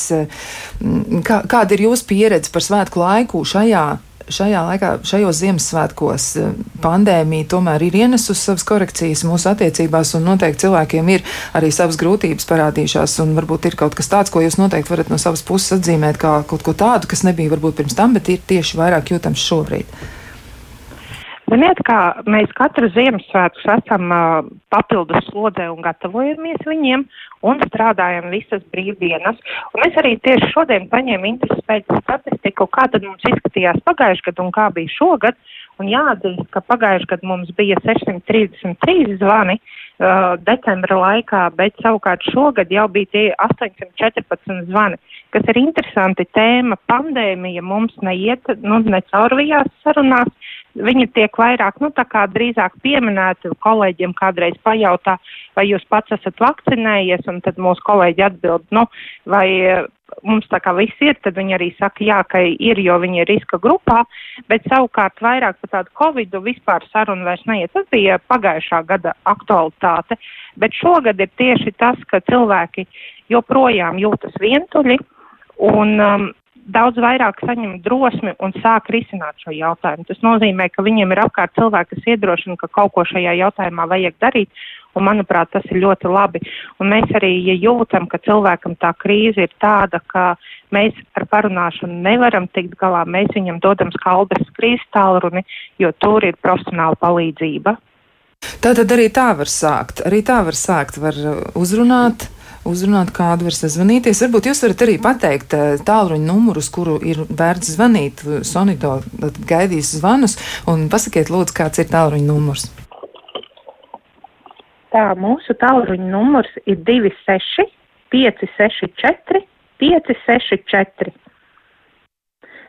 S1: kā, kāda ir jūsu pieredze par svētku laiku šajā šajā laikā, šajos Ziemassvētkos eh, pandēmija tomēr ir ienesusi savas korekcijas mūsu attiecībās, un noteikti cilvēkiem ir arī savas grūtības parādījušās, un varbūt ir kaut kas tāds, ko jūs noteikti varat no savas puses atzīmēt kā kaut ko tādu, kas nebija varbūt pirms tam, bet ir tieši vairāk jūtams šobrīd.
S5: Ziniet, kā mēs katru Ziemassvētkus esam uh, papildus slodzē un gatavojamies viņiem un strādājam visas brīvdienas. Un es arī tieši šodien paņēmu interesi pēc statistiku, kā tad mums izskatījās pagājuši gadu un kā bija šogad. Un jāatzīst, ka pagājuši gadu mums bija 633 zvani uh, decembra laikā, bet savukārt šogad jau bija tie 814 zvani, kas ir interesanti tēma. Pandēmija mums neiet, nu, necaurvijās sarunās, Viņi tiek vairāk, nu, tā kā drīzāk pieminēti kolēģiem kādreiz pajautā, vai jūs pats esat vakcinējies, un tad mūsu kolēģi atbild, nu, vai eh, mums tā kā viss ir, tad viņi arī saka, jā, ka ir, jo viņi ir riska grupā, bet savukārt vairāk par tādu covidu vispār sarunu vairs neiet. Tas bija pagājušā gada aktualitāte, bet šogad ir tieši tas, ka cilvēki joprojām jūtas vientuļi, un um, daudz vairāk saņem drosmi un sāk risināt šo jautājumu. Tas nozīmē, ka viņiem ir apkārt cilvēki, kas iedrošina, ka kaut ko šajā jautājumā vajag darīt, un manuprāt, tas ir ļoti labi. Un mēs arī, ja jūtam, ka cilvēkam tā krīze ir tāda, ka mēs ar parunāšanu nevaram tikt galā, mēs viņam dodam skalbes krīzes tālruni, jo tur ir profesionāla palīdzība.
S1: Tā tad arī tā var sākt. Arī tā var sākt, var uzrunāt uzrunāt, kādu var sazvanīties. Varbūt jūs varat arī pateikt eh, tālruņa numurus, kuru ir vērts zvanīt. Sonito gaidīs zvanus un pasakiet, lūdzu, kāds ir tālruņa numurs.
S5: Tā, mūsu tālruņa numurs ir 26 564 564.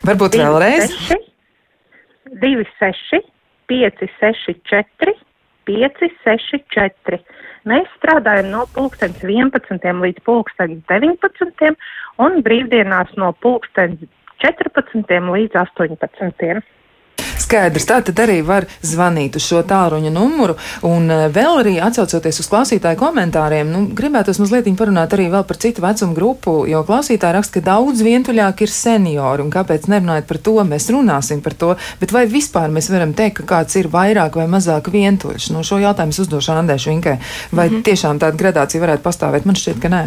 S1: Varbūt 26, vēlreiz?
S5: 26 564 564. Mēs strādājam no pulkstens 11 līdz pulkstens 19 un brīvdienās no pulkstens 14 līdz 18.
S1: Skaidrs, tā tad arī var zvanīt uz šo tālruņa numuru. Un eh, vēl arī atsaucoties uz klausītāju komentāriem, nu, gribētos mazliet parunāt arī par citu vecumu grupu, jo klausītāji raksta, ka daudz vientuļāk ir seniori. Un kāpēc nerunājot par to, mēs runāsim par to. Bet vai vispār mēs varam teikt, ka kāds ir vairāk vai mazāk vientuļš? Nu, šo jautājumu es uzdošu Andēšu Vinkai. Vai mm -hmm. tiešām tāda gradācija varētu pastāvēt? Man šķiet, ka nē.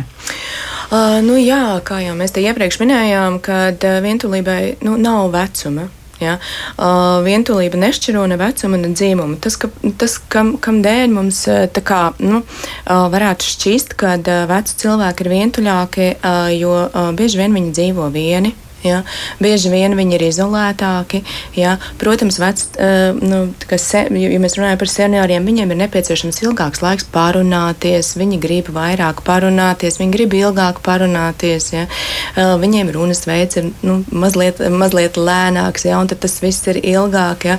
S3: Uh, nu jā, kā jau mēs te iepriekš minējām, kad uh, vientulībai nu, nav vecuma. Ja? Uh, vientulība nešķiro ne vecumu, ne dzīvumu. Tas, ka, tas kam, kam dēļ mums kā, nu, uh, varētu šķist, ka uh, veci cilvēki ir vientuļāki, uh, jo uh, bieži vien viņi dzīvo vieni. Ja? Bieži vien viņi ir izolētāki. Ja? Protams, vec, uh, nu, se, ja mēs runājam par senioriem, viņiem ir nepieciešams ilgāks laiks parunāties. Viņi grib vairāk parunāties, viņi grib ilgāk parunāties. Ja? Uh, viņiem runas veids ir nu, mazliet, mazliet lēnāks, ja? un tas viss ir ilgāk. Ja?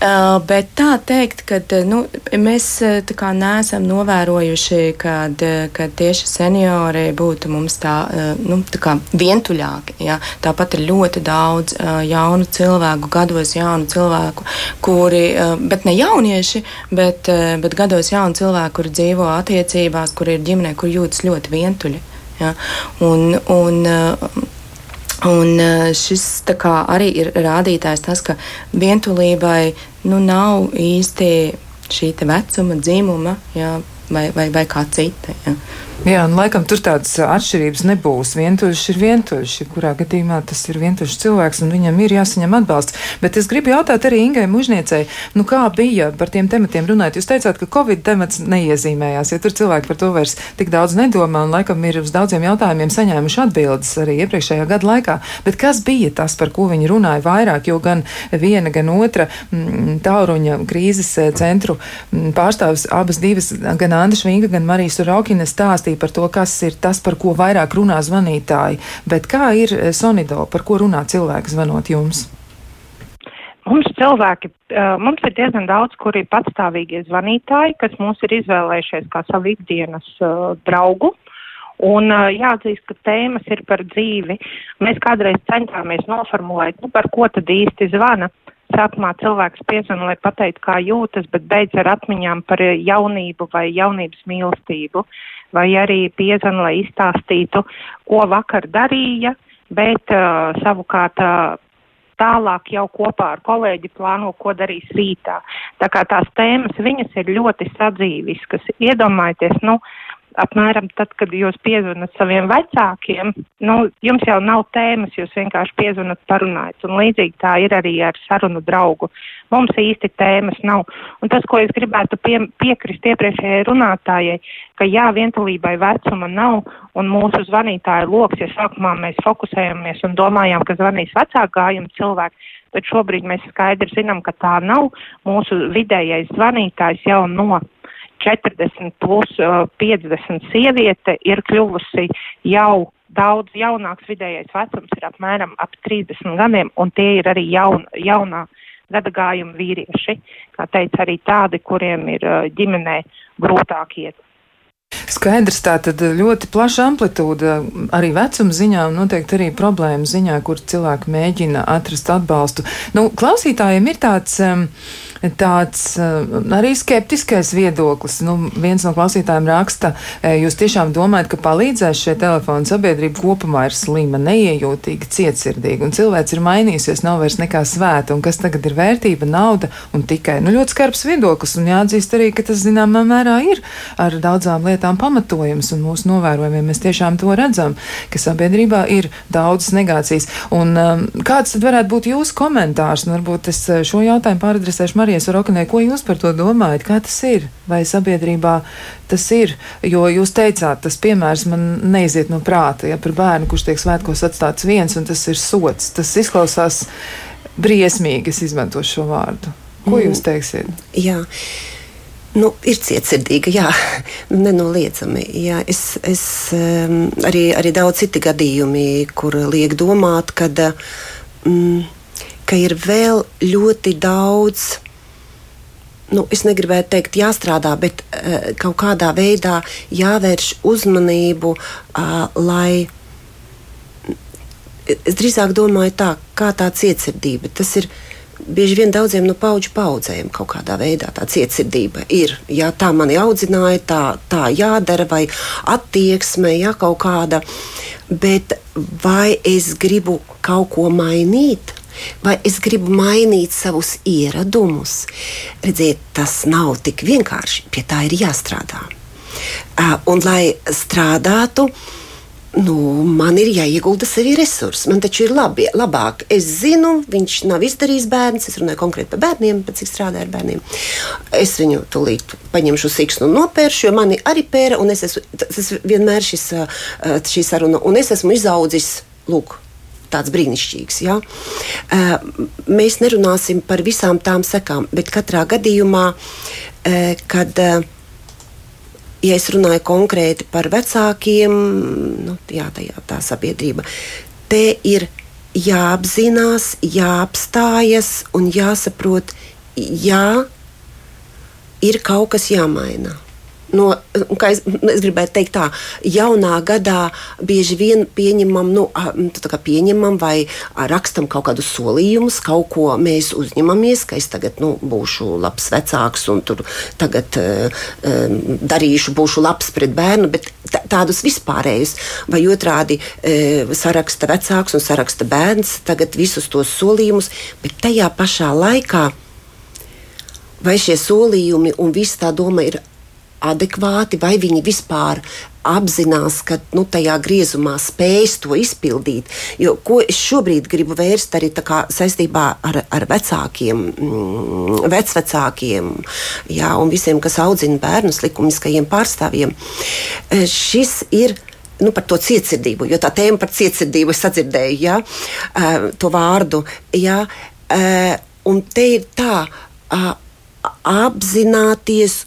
S3: Uh, bet tā teikt, ka nu, mēs kā, neesam novērojuši, kad, kad tieši seniori būtu mums tā, nu, tā vientuļāki. Ja? Tā Tāpat ir ļoti daudz jaunu cilvēku, gados jaunu cilvēku, kuri, bet ne jaunieši, bet, bet gados jaunu cilvēku, kuri dzīvo attiecībās, kuri ir ģimenē, kur jūtas ļoti vientuļi. Ja? Un, un, Un šis kā, arī ir rādītājs tas, ka vientulībai nu, nav īsti šī vecuma, dzimuma ja, vai, vai, vai kā cita. Ja.
S1: Jā, un laikam tur tādas atšķirības nebūs. Vientuļš ir vientuļš, kurā gadījumā tas ir vientuļš cilvēks, un viņam ir jāsaņem atbalsts. Bet es gribu jautāt arī Ingai Mužniecei, nu kā bija par tiem tematiem runāt? Jūs teicāt, ka Covid temats neiezīmējās, ja tur cilvēki par to vairs tik daudz nedomā, un laikam ir uz daudziem jautājumiem saņēmuši atbildes arī iepriekšējā gada laikā. Bet kas bija tas, par ko viņi runāja vairāk, jo gan viena, gan otra m, mm, tāluņa krīzes centru m, mm, pārstāvis abas divas, gan Anda Švinga, gan Marijas Raukina stāsta stāstīja par to, kas ir tas, par ko vairāk runā zvanītāji. Bet kā ir eh, Sonido, par ko runā cilvēki zvanot jums?
S5: Mums cilvēki, eh, mums ir diezgan daudz, kuri ir patstāvīgie zvanītāji, kas mūs ir izvēlējušies kā savu ikdienas uh, draugu. Un uh, jāatzīst, ka tēmas ir par dzīvi. Mēs kādreiz centāmies noformulēt, nu, par ko tad īsti zvana. sākumā cilvēks piezvan, lai pateiktu, kā jūtas, bet beidz ar atmiņām par jaunību vai jaunības mīlestību, vai arī piezvan, lai izstāstītu, ko vakar darīja, bet uh, savukārt uh, tālāk jau kopā ar kolēģi plāno, ko darīs rītā. Tā kā tās tēmas, viņas ir ļoti sadzīviskas. Iedomājieties, nu, uh, apmēram tad, kad jūs piezvanat saviem vecākiem, nu, jums jau nav tēmas, jūs vienkārši piezvanat parunājat. Un līdzīgi tā ir arī ar sarunu draugu. Mums īsti tēmas nav. Un tas, ko es gribētu pie, piekrist iepriekšējai runātājai, ka jā, vientulībai vecuma nav un mūsu zvanītāja loks, ja sākumā mēs fokusējamies un domājām, ka zvanīs vecāku gājumu cilvēku, bet šobrīd mēs skaidri zinām, ka tā nav. Mūsu vidējais zvanītājs jau no 40 plus 50 sieviete ir kļuvusi jau daudz jaunāks. Vidējais vecums ir apmēram ap 30 gadiem, un tie ir arī jaun, jaunā gadagājuma vīrieši. Kā teica, arī tādi, kuriem ir ģimenē grūtāk iet.
S1: Skaidrs, tā tad ļoti plaša amplitūda arī vecuma ziņā un noteikti arī problēmu ziņā, kur cilvēki mēģina atrast atbalstu. Nu, klausītājiem ir tāds. Um, tāds eh, arī skeptiskais viedoklis. Nu, viens no klausītājiem raksta, jūs tiešām domājat, ka palīdzēs šie telefoni sabiedrība kopumā ir slima, neiejūtīga, cietsirdīga, un cilvēks ir mainījusies, nav vairs nekā svēta, un kas tagad ir vērtība, nauda un tikai, nu, ļoti skarbs viedoklis, un jāatzīst arī, ka tas zināmā mērā ir ar daudzām lietām pamatojums, un mūsu novērojumiem mēs tiešām to redzam, ka sabiedrībā ir daudzas negācijas. Un um, kāds tad varētu būt jūsu komentārs? Nu, varbūt es eh, šo jautājumu pāradresēšu Marijas Rokanē, ko jūs par to domājat? Kā tas ir? Vai sabiedrībā tas ir? Jo jūs teicāt, tas piemērs man neiziet no prāta, ja par bērnu, kurš tiek svētkos atstāts viens, un tas ir sots. Tas izklausās briesmīgi, es izmantošu šo vārdu. Ko jūs mm. teiksiet?
S2: Jā. Nu, ir cietsirdīga, jā, nenoliedzami. Jā, es, es, um, arī, arī daudz citi gadījumi, kur liek domāt, kad, um, ka ir vēl ļoti daudz nu, es negribētu teikt, jāstrādā, bet uh, kaut kādā veidā jāvērš uzmanību, uh, lai es drīzāk domāju tā, kā tā cietsirdība. Tas ir bieži vien daudziem no paudžu paudzēm kaut kādā veidā tā cietsirdība ir. Jā, tā mani audzināja, tā, tā jādara, vai attieksme, jā, kaut kāda. Bet vai es gribu kaut ko mainīt? Vai es gribu mainīt savus ieradumus. Redziet, tas nav tik vienkārši, pie tā ir jāstrādā. Un, lai strādātu, nu, man ir jāiegulda sevi resursi. Man taču ir labi, labāk. Es zinu, viņš nav izdarījis bērns. Es runāju konkrēti par bērniem, pēc cik strādāju ar bērniem. Es viņu tūlīt paņemšu siksnu un nopēršu, jo mani arī pēra. Es esmu, tas vienmēr šis, šī saruna, un es esmu izaudzis. Lūk, tāds brīnišķīgs. Ja? Mēs nerunāsim par visām tām sekām, bet katrā gadījumā, kad ja es runāju konkrēti par vecākiem, nu, jā, tajā, tā sabiedrība, te ir jāapzinās, jāapstājas un jāsaprot, jā, ir kaut kas jāmaina no, es, es gribētu teikt, tā, jaunā gadā bieži vien pieņemam, nu, pieņemam vai rakstam kaut kādus solījumus, kaut ko mēs uzņemamies, ka es tagad nu, būšu labs vecāks un tur tagad uh, darīšu, būšu labs pret bērnu, bet tādus vispārējus, vai otrādi uh, saraksta vecāks un saraksta bērns, tagad visus tos solījumus, bet tajā pašā laikā. Vai šie solījumi un viss tā doma ir adekvāti, vai viņi vispār apzinās, ka nu, tajā griezumā spējas to izpildīt. Jo, ko es šobrīd gribu vērst arī saistībā ar, ar vecākiem, mm, vecvecākiem jā, un visiem, kas audzina bērnus, likumiskajiem pārstāvjiem. Eh, šis ir nu, par to cietsirdību, jo tā tēma par cietsirdību es sadzirdēju ja, uh, to vārdu. Ja, uh, un te ir tā. Uh, apzināties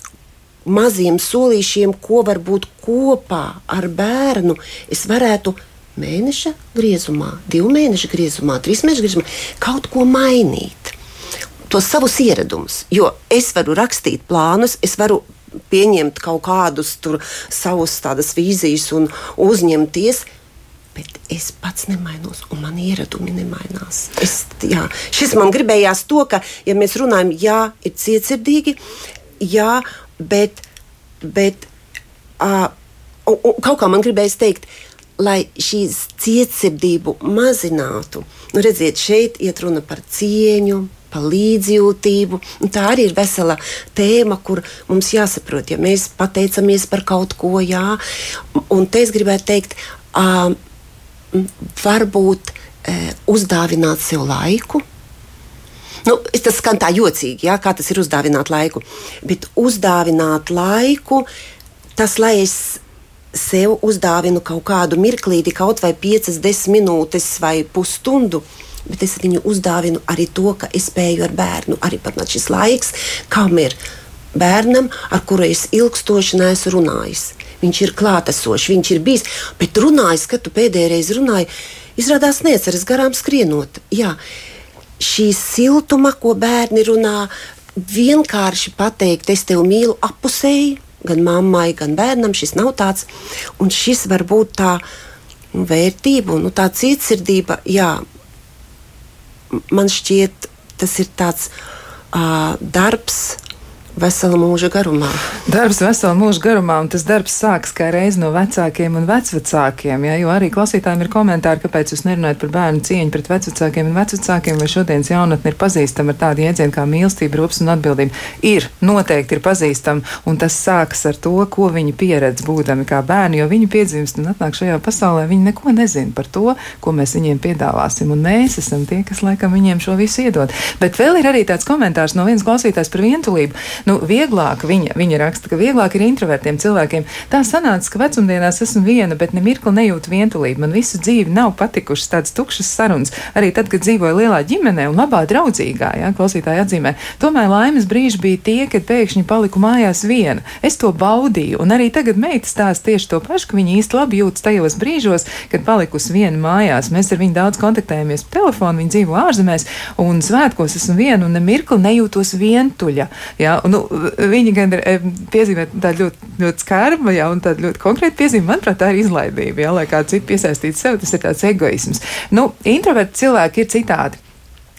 S2: maziem solīšiem, ko varbūt kopā ar bērnu es varētu mēneša griezumā, divu mēnešu griezumā, trīs mēnešu griezumā kaut ko mainīt. Tos savus ieradumus, jo es varu rakstīt plānus, es varu pieņemt kaut kādus savus tādas vīzijas un uzņemties, bet es pats nemainos, un man ieradumi nemainās. Es, jā, šis man gribējās to, ka, ja mēs runājam, jā, ir cietsirdīgi, jā, bet, bet uh, un, un, kaut kā man gribējās teikt, lai šīs cietsirdību mazinātu. Nu, redziet, šeit iet runa par cieņu, par līdzjūtību. Tā arī ir vesela tēma, kur mums jāsaprot, ja mēs pateicamies par kaut ko, jā, un te es gribētu teikt, uh, varbūt e, uzdāvināt sev laiku. Nu, tas skan tā jocīgi, jā, kā tas ir uzdāvināt laiku. Bet uzdāvināt laiku, tas, lai es sev uzdāvinu kaut kādu mirklīti, kaut vai 5, 10 minūtes vai pusstundu, bet es viņu uzdāvinu arī to, ka es spēju ar bērnu, arī par šis laiks, kam ir bērnam, ar kuru es ilgstoši neesmu runājis viņš ir klātesošs, viņš ir bijis. Bet runājot, kad tu pēdējā reizē runāji, izrādās neatceries garām skrienot. Jā, šī siltuma, ko bērni runā, vienkārši pateikt, es tevi mīlu apusēji, gan mammai, gan bērnam. Šis nav tāds, un šis var būt tā nu, vērtība, nu, tā cietsirdība. Jā, man šķiet, tas ir tāds uh, darbs vesela mūža garumā.
S1: Darbs vesela mūža garumā, un tas darbs sākas kā reiz no vecākiem un vecvecākiem. Ja, jo arī klausītājiem ir komentāri, kāpēc jūs nerunājat par bērnu cieņu pret vecākiem un vecākiem, vai šodienas jaunatne ir pazīstama ar tādu jēdzienu kā mīlestība, rūpes un atbildība. Ir, noteikti ir pazīstama, un tas sākas ar to, ko viņi pieredz būdami kā bērni, jo viņi piedzimst un atnāk šajā pasaulē. Viņi neko nezina par to, ko mēs viņiem piedāvāsim, un mēs esam tie, kas laikam viņiem šo visu iedod. Bet vēl ir arī tāds komentārs no vienas klausītājas par vientulību. Nu, vieglāk viņa, viņa raksta, ka vieglāk ir introvertiem cilvēkiem. Tā sanāca, ka vecumdienās esmu viena, bet ne mirkli nejūtu vientulību. Man visu dzīvi nav patikušas tādas tukšas sarunas. Arī tad, kad dzīvoju lielā ģimenē un labā draudzīgā, ja, klausītāja atzīmē. Tomēr laimes brīži bija tie, kad pēkšņi paliku mājās viena. Es to baudīju, un arī tagad meita stāsta tieši to pašu, ka viņa īsti labi jūtas tajos brīžos, kad palikusi viena mājās. Mēs ar viņu daudz kontaktējamies pa telefonu, viņa dzīvo ārzemēs, un svētkos esmu viena un ne mirkli nejūtos vientuļa. Ja, nu, viņi gan ir piezīmēti tādu ļoti, ļoti skarbu, ja, un tādu ļoti konkrētu piezīmi. Manuprāt, tā ir izlaidība, ja, lai kādu citu piesaistītu sev, tas ir tāds egoisms. Nu, introverti cilvēki ir citādi.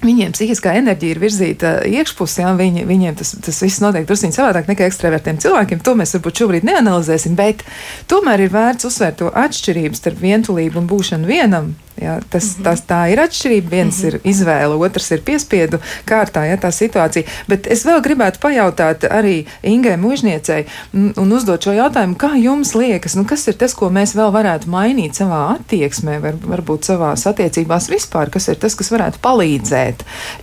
S1: Viņiem psihiskā enerģija ir virzīta iekšpusē, un viņi, viņiem tas, tas viss notiek drusku savādāk nekā ekstravertiem cilvēkiem. To mēs varbūt šobrīd neanalizēsim, bet tomēr ir vērts uzsvērt to atšķirību starp vientulību un būšanu vienam Jā, tas, mm -hmm. tas, tā ir atšķirība. Viens mm -hmm. ir izvēle, otrs ir piespiedu kārtā, ja tā situācija. Bet es vēl gribētu pajautāt arī Ingai Mūžniecei un uzdot šo jautājumu, kā jums liekas, nu, kas ir tas, ko mēs vēl varētu mainīt savā attieksmē, var, varbūt savās attiecībās vispār, kas ir tas, kas varētu palīdzēt.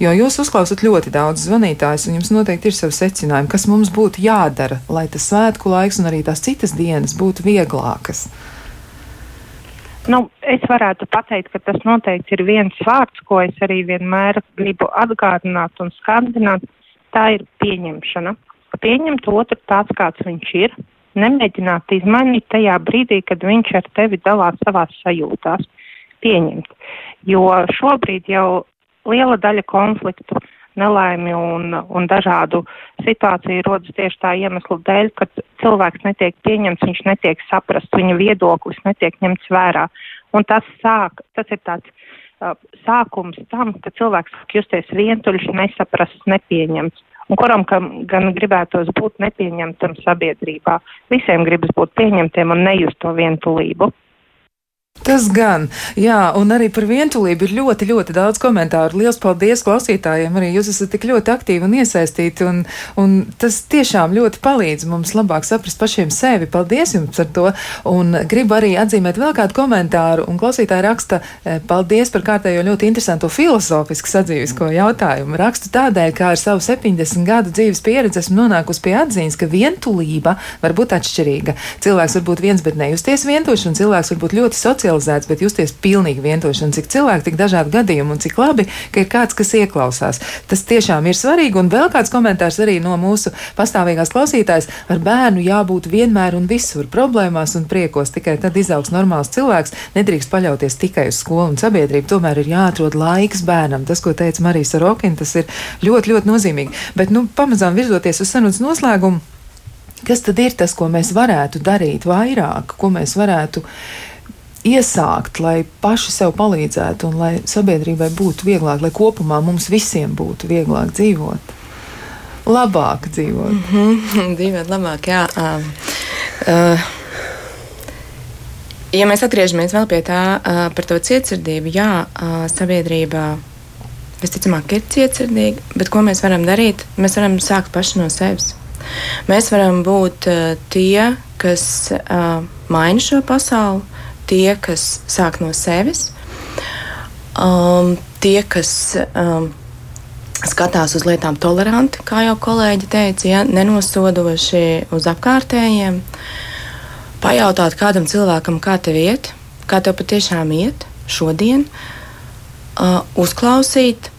S1: Jo jūs uzklausat ļoti daudz zvanītājus, un jums noteikti ir savi secinājumi, kas mums būtu jādara, lai tas svētku laiks un arī tās citas dienas būtu vieglākas.
S5: Nu, es varētu pateikt, ka tas noteikti ir viens vārds, ko es arī vienmēr gribu atgādināt un skandināt. Tā ir pieņemšana. Pieņemt otru tāds, kāds viņš ir, nemēģināt izmainīt tajā brīdī, kad viņš ar tevi dalās savās sajūtās. Pieņemt. Jo šobrīd jau liela daļa konfliktu nelaimi un, un dažādu situāciju rodas tieši tā iemesla dēļ, ka cilvēks netiek pieņemts, viņš netiek saprasts, viņa viedoklis netiek ņemts vērā. Un tas sāk, tas ir tāds uh, sākums tam, ka cilvēks sāk justies vientuļš, nesaprasts, nepieņemts. Un kuram gan gribētos būt nepieņemtam sabiedrībā. Visiem gribas būt pieņemtiem un nejust to vientulību.
S1: Tas gan, jā, un arī par vientulību ir ļoti, ļoti daudz komentāru. Lielas paldies klausītājiem, arī jūs esat tik ļoti aktīvi un iesaistīti, un, un tas tiešām ļoti palīdz mums labāk saprast pašiem sevi. Paldies jums par to, un gribu arī atzīmēt vēl kādu komentāru, un klausītāji raksta, e, paldies par kārtējo ļoti interesanto filozofisku sadzīvisko jautājumu. Rakstu tādēļ, kā ar savu 70 gadu dzīves pieredzi esmu nonākusi pie atziņas, ka vientulība var būt atšķirīga. Cilvēks var būt viens, bet nejusties vientuļš, un cilvēks var būt ļoti sociāls socializēts, bet justies pilnīgi vientuļš. Un cik cilvēki, tik dažādi gadījumi, un cik labi, ka ir kāds, kas ieklausās. Tas tiešām ir svarīgi. Un vēl kāds komentārs arī no mūsu pastāvīgās klausītājas. Ar bērnu jābūt vienmēr un visur problēmās un priekos. Tikai tad izaugs normāls cilvēks. Nedrīkst paļauties tikai uz skolu un sabiedrību. Tomēr ir jāatrod laiks bērnam. Tas, ko teica Marija Sorokina, tas ir ļoti, ļoti nozīmīgi. Bet, nu, pamazām virzoties uz sarunas noslēgumu. Kas tad ir tas, ko mēs varētu darīt vairāk, ko mēs varētu iesākt, lai paši sev palīdzētu un lai sabiedrībai būtu vieglāk, lai kopumā mums visiem būtu vieglāk dzīvot? Labāk dzīvot.
S3: Mm -hmm, dzīvot labāk, jā. Uh, uh, ja mēs atgriežamies vēl pie tā uh, par to cietsirdību, jā, uh, sabiedrībā visticamāk ir cietsirdīga, bet ko mēs varam darīt? Mēs varam sākt paši no sevis. Mēs varam būt uh, tie, kas uh, maina šo pasauli, tie, kas sāk no sevis, um, tie, kas um, skatās uz lietām toleranti, kā jau kolēģi teica, ja, nenosodoši uz apkārtējiem, pajautāt kādam cilvēkam, kā tev iet, kā tev patiešām iet šodien, uh, uzklausīt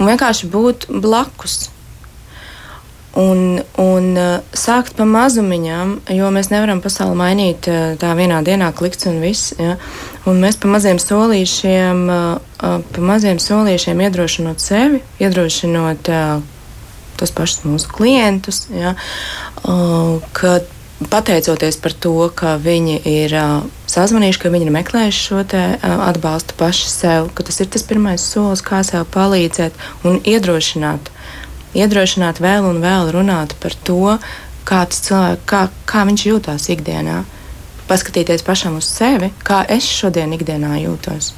S3: un vienkārši būt blakus un, un uh, sākt pa mazumiņām, jo mēs nevaram pasauli mainīt uh, tā vienā dienā, klikts un viss. Ja? Un mēs pa maziem solīšiem, uh, pa maziem solīšiem iedrošinot sevi, iedrošinot tos pašus mūsu klientus, ja? ka pateicoties par to, ka viņi ir sazvanījuši, ka viņi ir meklējuši šo atbalstu paši sev, ka tas ir tas pirmais solis, kā sev palīdzēt un iedrošināt iedrošināt vēl un vēl runāt par to, kā, cilvēks, kā, kā viņš jūtas ikdienā. Paskatīties pašam uz sevi, kā es šodien ikdienā jūtos.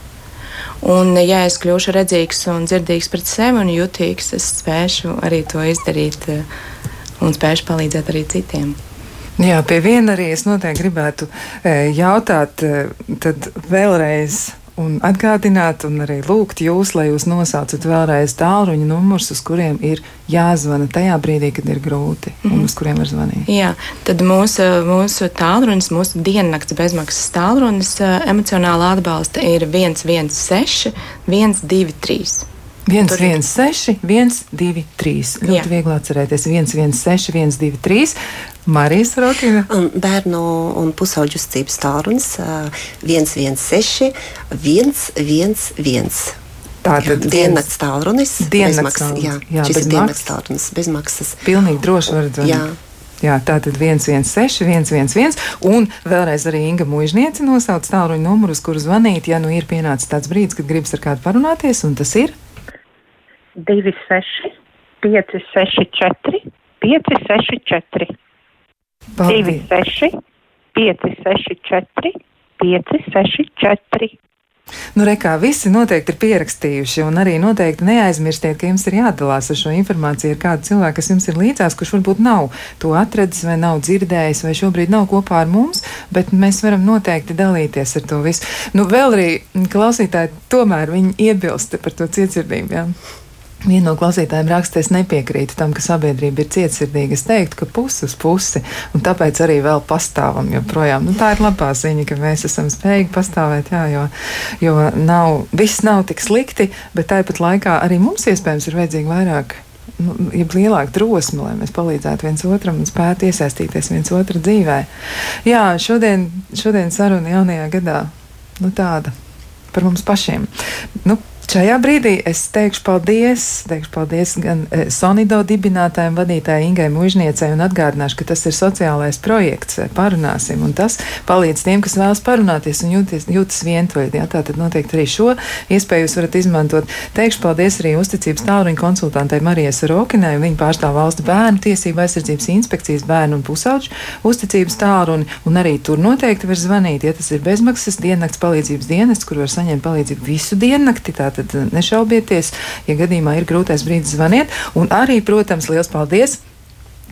S3: Un, ja es kļūšu redzīgs un dzirdīgs pret sevi un jutīgs, es spēšu arī to izdarīt eh, un spēšu palīdzēt arī citiem.
S1: Jā, pie viena arī es noteikti gribētu eh, jautāt, eh, tad vēlreiz un atgādināt, un arī lūgt jūs, lai jūs nosaucat vēlreiz tālruņa numurus, uz kuriem ir jāzvana tajā brīdī, kad ir grūti, mm -hmm. un mhm. uz kuriem var zvanīt.
S3: Jā, tad mūsu, mūsu tālrunis, mūsu diennakts bezmaksas tālrunis emocionāla atbalsta ir 116, 123.
S1: 116, 123. Ļoti Jā. viegli atcerēties. 116, 123. Marijas Rokina.
S2: Un bērnu un pusauģu stības tālrunis 116, 111.
S1: Tātad
S2: diennakts tālrunis.
S1: Diennakts tālrunis. Jā,
S2: jā, šis ir diennakts tālrunis bez maksas.
S1: Pilnīgi droši varat zvanīt. Jā. Jā, tā tad 116, 111, un vēlreiz arī Inga Mūžniece nosauc tālruņa numuru, uz kuru zvanīt, ja nu ir pienācis tāds brīdis, kad gribas ar kādu parunāties, un tas ir
S5: 26, 564, 564. 26, 564, 564.
S1: Nu, rekā, visi noteikti ir pierakstījuši, un arī noteikti neaizmirstiet, ka jums ir jādalās ar šo informāciju ar kādu cilvēku, kas jums ir līdzās, kurš varbūt nav to atradis vai nav dzirdējis, vai šobrīd nav kopā ar mums, bet mēs varam noteikti dalīties ar to visu. Nu, vēl arī klausītāji tomēr viņi iebilst par to cietsirdību. Jā. Viena no klausītājiem raksta, es nepiekrītu tam, ka sabiedrība ir cietsirdīga. Es teiktu, ka pusi uz pusi, un tāpēc arī vēl pastāvam joprojām. Nu, tā ir labā ziņa, ka mēs esam spējīgi pastāvēt, jā, jo, jo nav, viss nav tik slikti, bet tāpat laikā arī mums iespējams ir vajadzīgi vairāk. Nu, ir lielāka drosme, lai mēs palīdzētu viens otram un spētu iesaistīties viens otra dzīvē. Jā, šodien, šodien saruna jaunajā gadā nu, tāda par mums pašiem. Nu, Šajā brīdī es teikšu paldies, teikšu paldies gan e, Sonido dibinātājiem, vadītājai Ingai Mužniecei un atgādināšu, ka tas ir sociālais projekts, e, parunāsim, un tas palīdz tiem, kas vēlas parunāties un jūties, jūtas vientuļi. Jā, tā tad noteikti arī šo iespēju jūs varat izmantot. Teikšu paldies arī uzticības tālruņa konsultantei Marijas Rokinai, viņa pārstāv valsts bērnu tiesību aizsardzības inspekcijas bērnu un pusauģu uzticības tālruni, un arī tur noteikti var zvanīt, ja tas ir bezmaksas diennakts palīdzības dienests, kur var saņemt palīdzību visu diennakti. Tā tad nešaubieties, ja gadījumā ir grūtais brīdis zvaniet. Un arī, protams, liels paldies!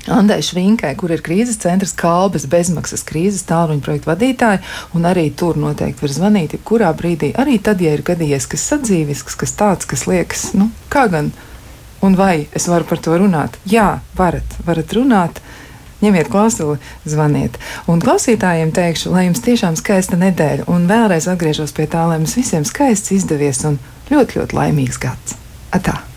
S1: Andai Švinkai, kur ir krīzes centrs Kalbas bezmaksas krīzes tālruņa projektu vadītāja, un arī tur noteikti var zvanīt, jebkurā brīdī, arī tad, ja ir gadījies kas sadzīvisks, kas tāds, kas liekas, nu, kā gan, un vai es varu par to runāt? Jā, varat, varat runāt. Ņemiet klausuli, zvaniet. Un klausītājiem teikšu, lai jums tiešām skaista nedēļa, un vēlreiz atgriežos pie tā, lai mums visiem skaists izdevies un ļoti, ļoti laimīgs gads. Atā!